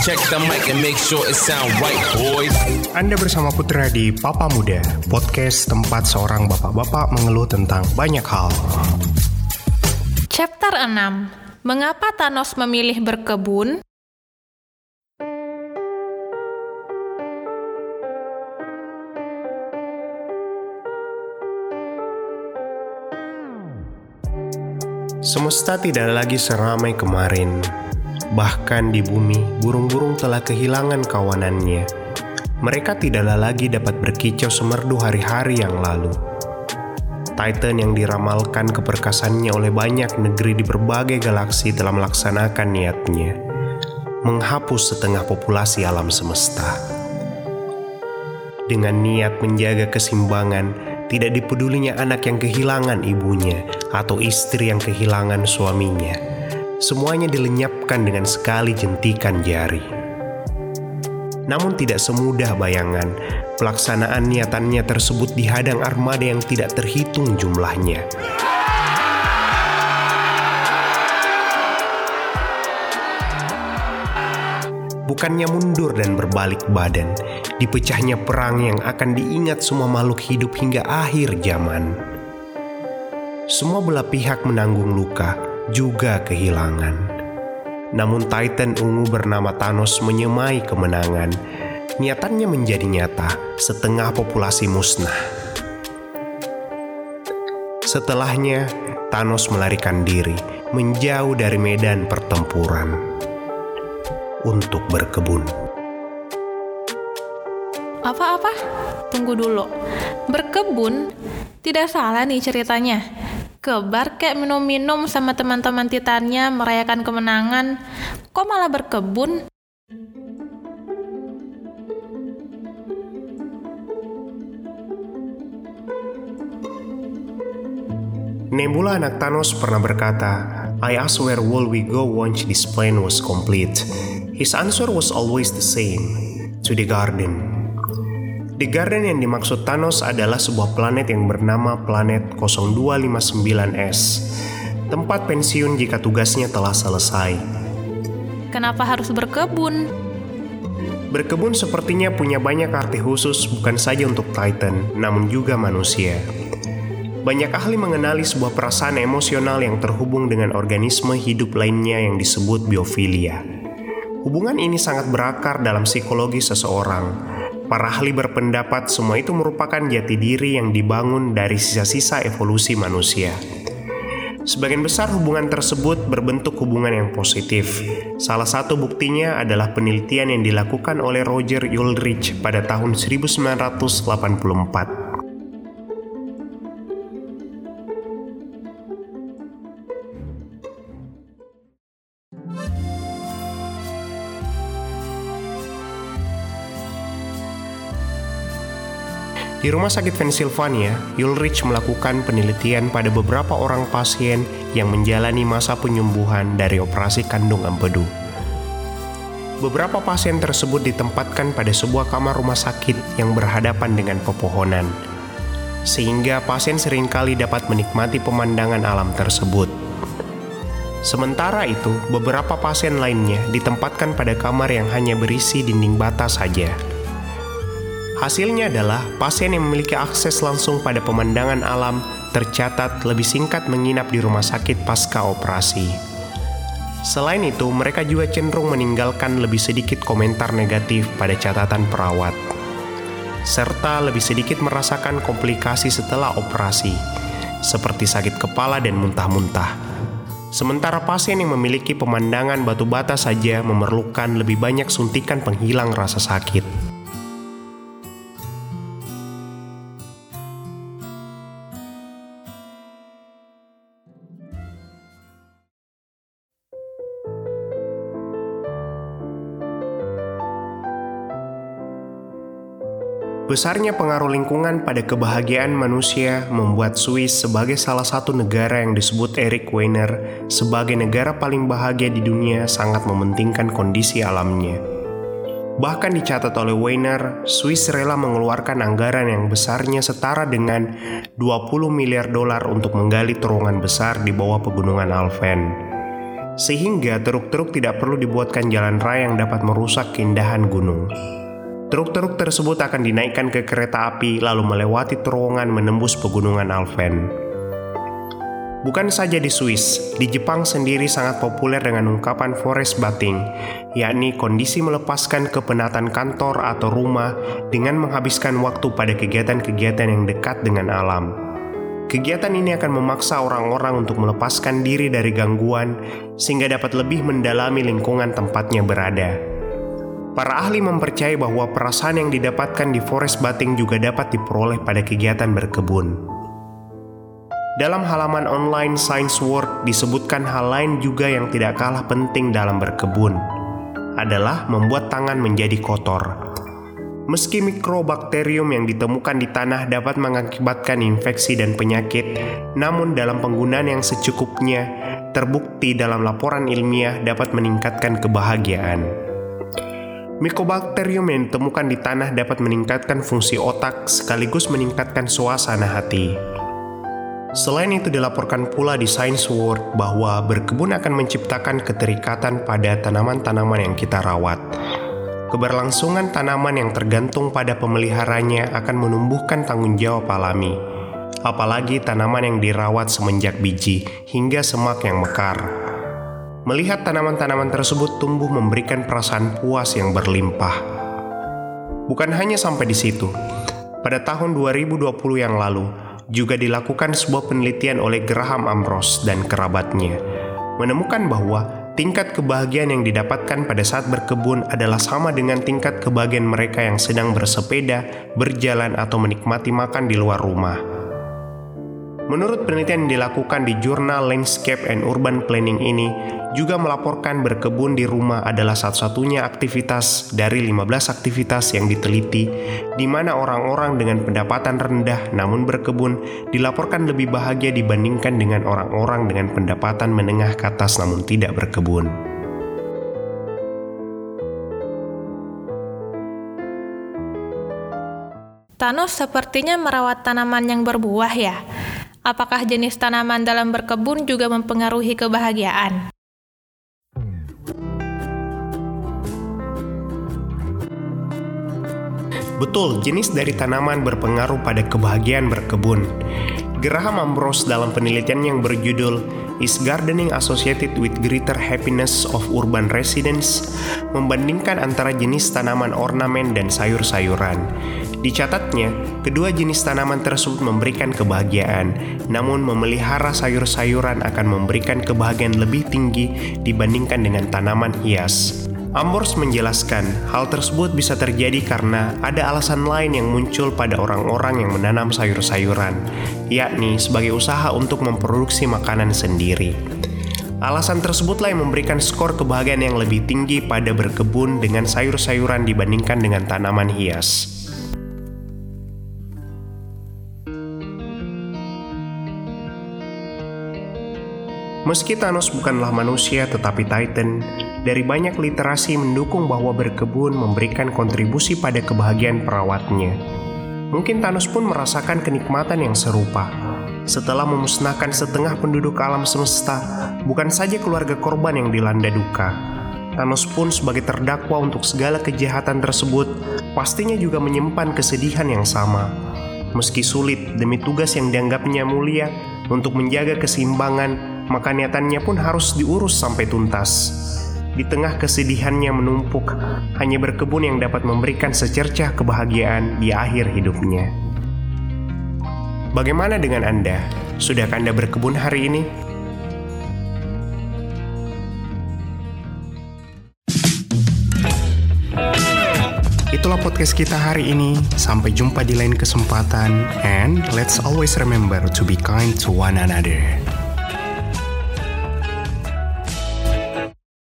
Check the mic and make sure it sound right, boys. Anda bersama Putra di Papa Muda, podcast tempat seorang bapak-bapak mengeluh tentang banyak hal. Chapter 6 Mengapa Thanos memilih berkebun? Semesta tidak lagi seramai kemarin. Bahkan di bumi, burung-burung telah kehilangan kawanannya. Mereka tidaklah lagi dapat berkicau semerdu hari-hari yang lalu. Titan yang diramalkan keperkasannya oleh banyak negeri di berbagai galaksi telah melaksanakan niatnya, menghapus setengah populasi alam semesta. Dengan niat menjaga keseimbangan, tidak dipedulinya anak yang kehilangan ibunya atau istri yang kehilangan suaminya. Semuanya dilenyapkan dengan sekali jentikan jari. Namun tidak semudah bayangan, pelaksanaan niatannya tersebut dihadang armada yang tidak terhitung jumlahnya. Bukannya mundur dan berbalik badan, dipecahnya perang yang akan diingat semua makhluk hidup hingga akhir zaman. Semua belah pihak menanggung luka, juga kehilangan. Namun Titan ungu bernama Thanos menyemai kemenangan. Niatannya menjadi nyata, setengah populasi musnah. Setelahnya, Thanos melarikan diri, menjauh dari medan pertempuran untuk berkebun. Apa-apa? Tunggu dulu. Berkebun? Tidak salah nih ceritanya. Kebar kayak minum-minum sama teman-teman titannya merayakan kemenangan. Kok malah berkebun? Nebula anak Thanos pernah berkata, I asked where will we go once this plan was complete. His answer was always the same, to the garden. The Garden yang dimaksud Thanos adalah sebuah planet yang bernama planet 0259S, tempat pensiun jika tugasnya telah selesai. Kenapa harus berkebun? Berkebun sepertinya punya banyak arti khusus bukan saja untuk Titan, namun juga manusia. Banyak ahli mengenali sebuah perasaan emosional yang terhubung dengan organisme hidup lainnya yang disebut biofilia. Hubungan ini sangat berakar dalam psikologi seseorang, Para ahli berpendapat semua itu merupakan jati diri yang dibangun dari sisa-sisa evolusi manusia. Sebagian besar hubungan tersebut berbentuk hubungan yang positif. Salah satu buktinya adalah penelitian yang dilakukan oleh Roger Ulrich pada tahun 1984. Di Rumah Sakit Pennsylvania, Ulrich melakukan penelitian pada beberapa orang pasien yang menjalani masa penyembuhan dari operasi kandung empedu. Beberapa pasien tersebut ditempatkan pada sebuah kamar rumah sakit yang berhadapan dengan pepohonan, sehingga pasien sering kali dapat menikmati pemandangan alam tersebut. Sementara itu, beberapa pasien lainnya ditempatkan pada kamar yang hanya berisi dinding bata saja. Hasilnya adalah pasien yang memiliki akses langsung pada pemandangan alam tercatat lebih singkat menginap di rumah sakit pasca operasi. Selain itu, mereka juga cenderung meninggalkan lebih sedikit komentar negatif pada catatan perawat, serta lebih sedikit merasakan komplikasi setelah operasi, seperti sakit kepala dan muntah-muntah. Sementara pasien yang memiliki pemandangan batu bata saja memerlukan lebih banyak suntikan penghilang rasa sakit. Besarnya pengaruh lingkungan pada kebahagiaan manusia membuat Swiss sebagai salah satu negara yang disebut Eric Weiner sebagai negara paling bahagia di dunia sangat mementingkan kondisi alamnya. Bahkan dicatat oleh Weiner, Swiss rela mengeluarkan anggaran yang besarnya setara dengan 20 miliar dolar untuk menggali terowongan besar di bawah pegunungan Alpen. sehingga truk-truk tidak perlu dibuatkan jalan raya yang dapat merusak keindahan gunung. Truk-truk tersebut akan dinaikkan ke kereta api lalu melewati terowongan menembus pegunungan Alpen. Bukan saja di Swiss, di Jepang sendiri sangat populer dengan ungkapan forest bathing, yakni kondisi melepaskan kepenatan kantor atau rumah dengan menghabiskan waktu pada kegiatan-kegiatan yang dekat dengan alam. Kegiatan ini akan memaksa orang-orang untuk melepaskan diri dari gangguan sehingga dapat lebih mendalami lingkungan tempatnya berada. Para ahli mempercayai bahwa perasaan yang didapatkan di forest bathing juga dapat diperoleh pada kegiatan berkebun. Dalam halaman online Science World disebutkan hal lain juga yang tidak kalah penting dalam berkebun, adalah membuat tangan menjadi kotor. Meski mikrobakterium yang ditemukan di tanah dapat mengakibatkan infeksi dan penyakit, namun dalam penggunaan yang secukupnya, terbukti dalam laporan ilmiah dapat meningkatkan kebahagiaan. Mikrobakterium yang ditemukan di tanah dapat meningkatkan fungsi otak sekaligus meningkatkan suasana hati. Selain itu dilaporkan pula di Science World bahwa berkebun akan menciptakan keterikatan pada tanaman-tanaman yang kita rawat. Keberlangsungan tanaman yang tergantung pada pemeliharanya akan menumbuhkan tanggung jawab alami. Apalagi tanaman yang dirawat semenjak biji hingga semak yang mekar. Melihat tanaman-tanaman tersebut tumbuh memberikan perasaan puas yang berlimpah. Bukan hanya sampai di situ. Pada tahun 2020 yang lalu, juga dilakukan sebuah penelitian oleh Graham Ambrose dan kerabatnya, menemukan bahwa tingkat kebahagiaan yang didapatkan pada saat berkebun adalah sama dengan tingkat kebahagiaan mereka yang sedang bersepeda, berjalan, atau menikmati makan di luar rumah. Menurut penelitian yang dilakukan di jurnal Landscape and Urban Planning ini, juga melaporkan berkebun di rumah adalah satu-satunya aktivitas dari 15 aktivitas yang diteliti di mana orang-orang dengan pendapatan rendah namun berkebun dilaporkan lebih bahagia dibandingkan dengan orang-orang dengan pendapatan menengah ke atas namun tidak berkebun. Thanos sepertinya merawat tanaman yang berbuah ya. Apakah jenis tanaman dalam berkebun juga mempengaruhi kebahagiaan? Betul, jenis dari tanaman berpengaruh pada kebahagiaan berkebun. Graham Ambrose dalam penelitian yang berjudul Is Gardening Associated with Greater Happiness of Urban Residents membandingkan antara jenis tanaman ornamen dan sayur-sayuran. Dicatatnya, kedua jenis tanaman tersebut memberikan kebahagiaan, namun memelihara sayur-sayuran akan memberikan kebahagiaan lebih tinggi dibandingkan dengan tanaman hias. Ambors menjelaskan hal tersebut bisa terjadi karena ada alasan lain yang muncul pada orang-orang yang menanam sayur-sayuran, yakni sebagai usaha untuk memproduksi makanan sendiri. Alasan tersebutlah yang memberikan skor kebahagiaan yang lebih tinggi pada berkebun dengan sayur-sayuran dibandingkan dengan tanaman hias. Meski Thanos bukanlah manusia tetapi Titan, dari banyak literasi mendukung bahwa berkebun memberikan kontribusi pada kebahagiaan perawatnya. Mungkin Thanos pun merasakan kenikmatan yang serupa. Setelah memusnahkan setengah penduduk alam semesta, bukan saja keluarga korban yang dilanda duka. Thanos pun sebagai terdakwa untuk segala kejahatan tersebut, pastinya juga menyimpan kesedihan yang sama. Meski sulit demi tugas yang dianggapnya mulia untuk menjaga keseimbangan maka niatannya pun harus diurus sampai tuntas. Di tengah kesedihannya menumpuk, hanya berkebun yang dapat memberikan secercah kebahagiaan di akhir hidupnya. Bagaimana dengan Anda? Sudah Anda berkebun hari ini? Itulah podcast kita hari ini. Sampai jumpa di lain kesempatan. And let's always remember to be kind to one another.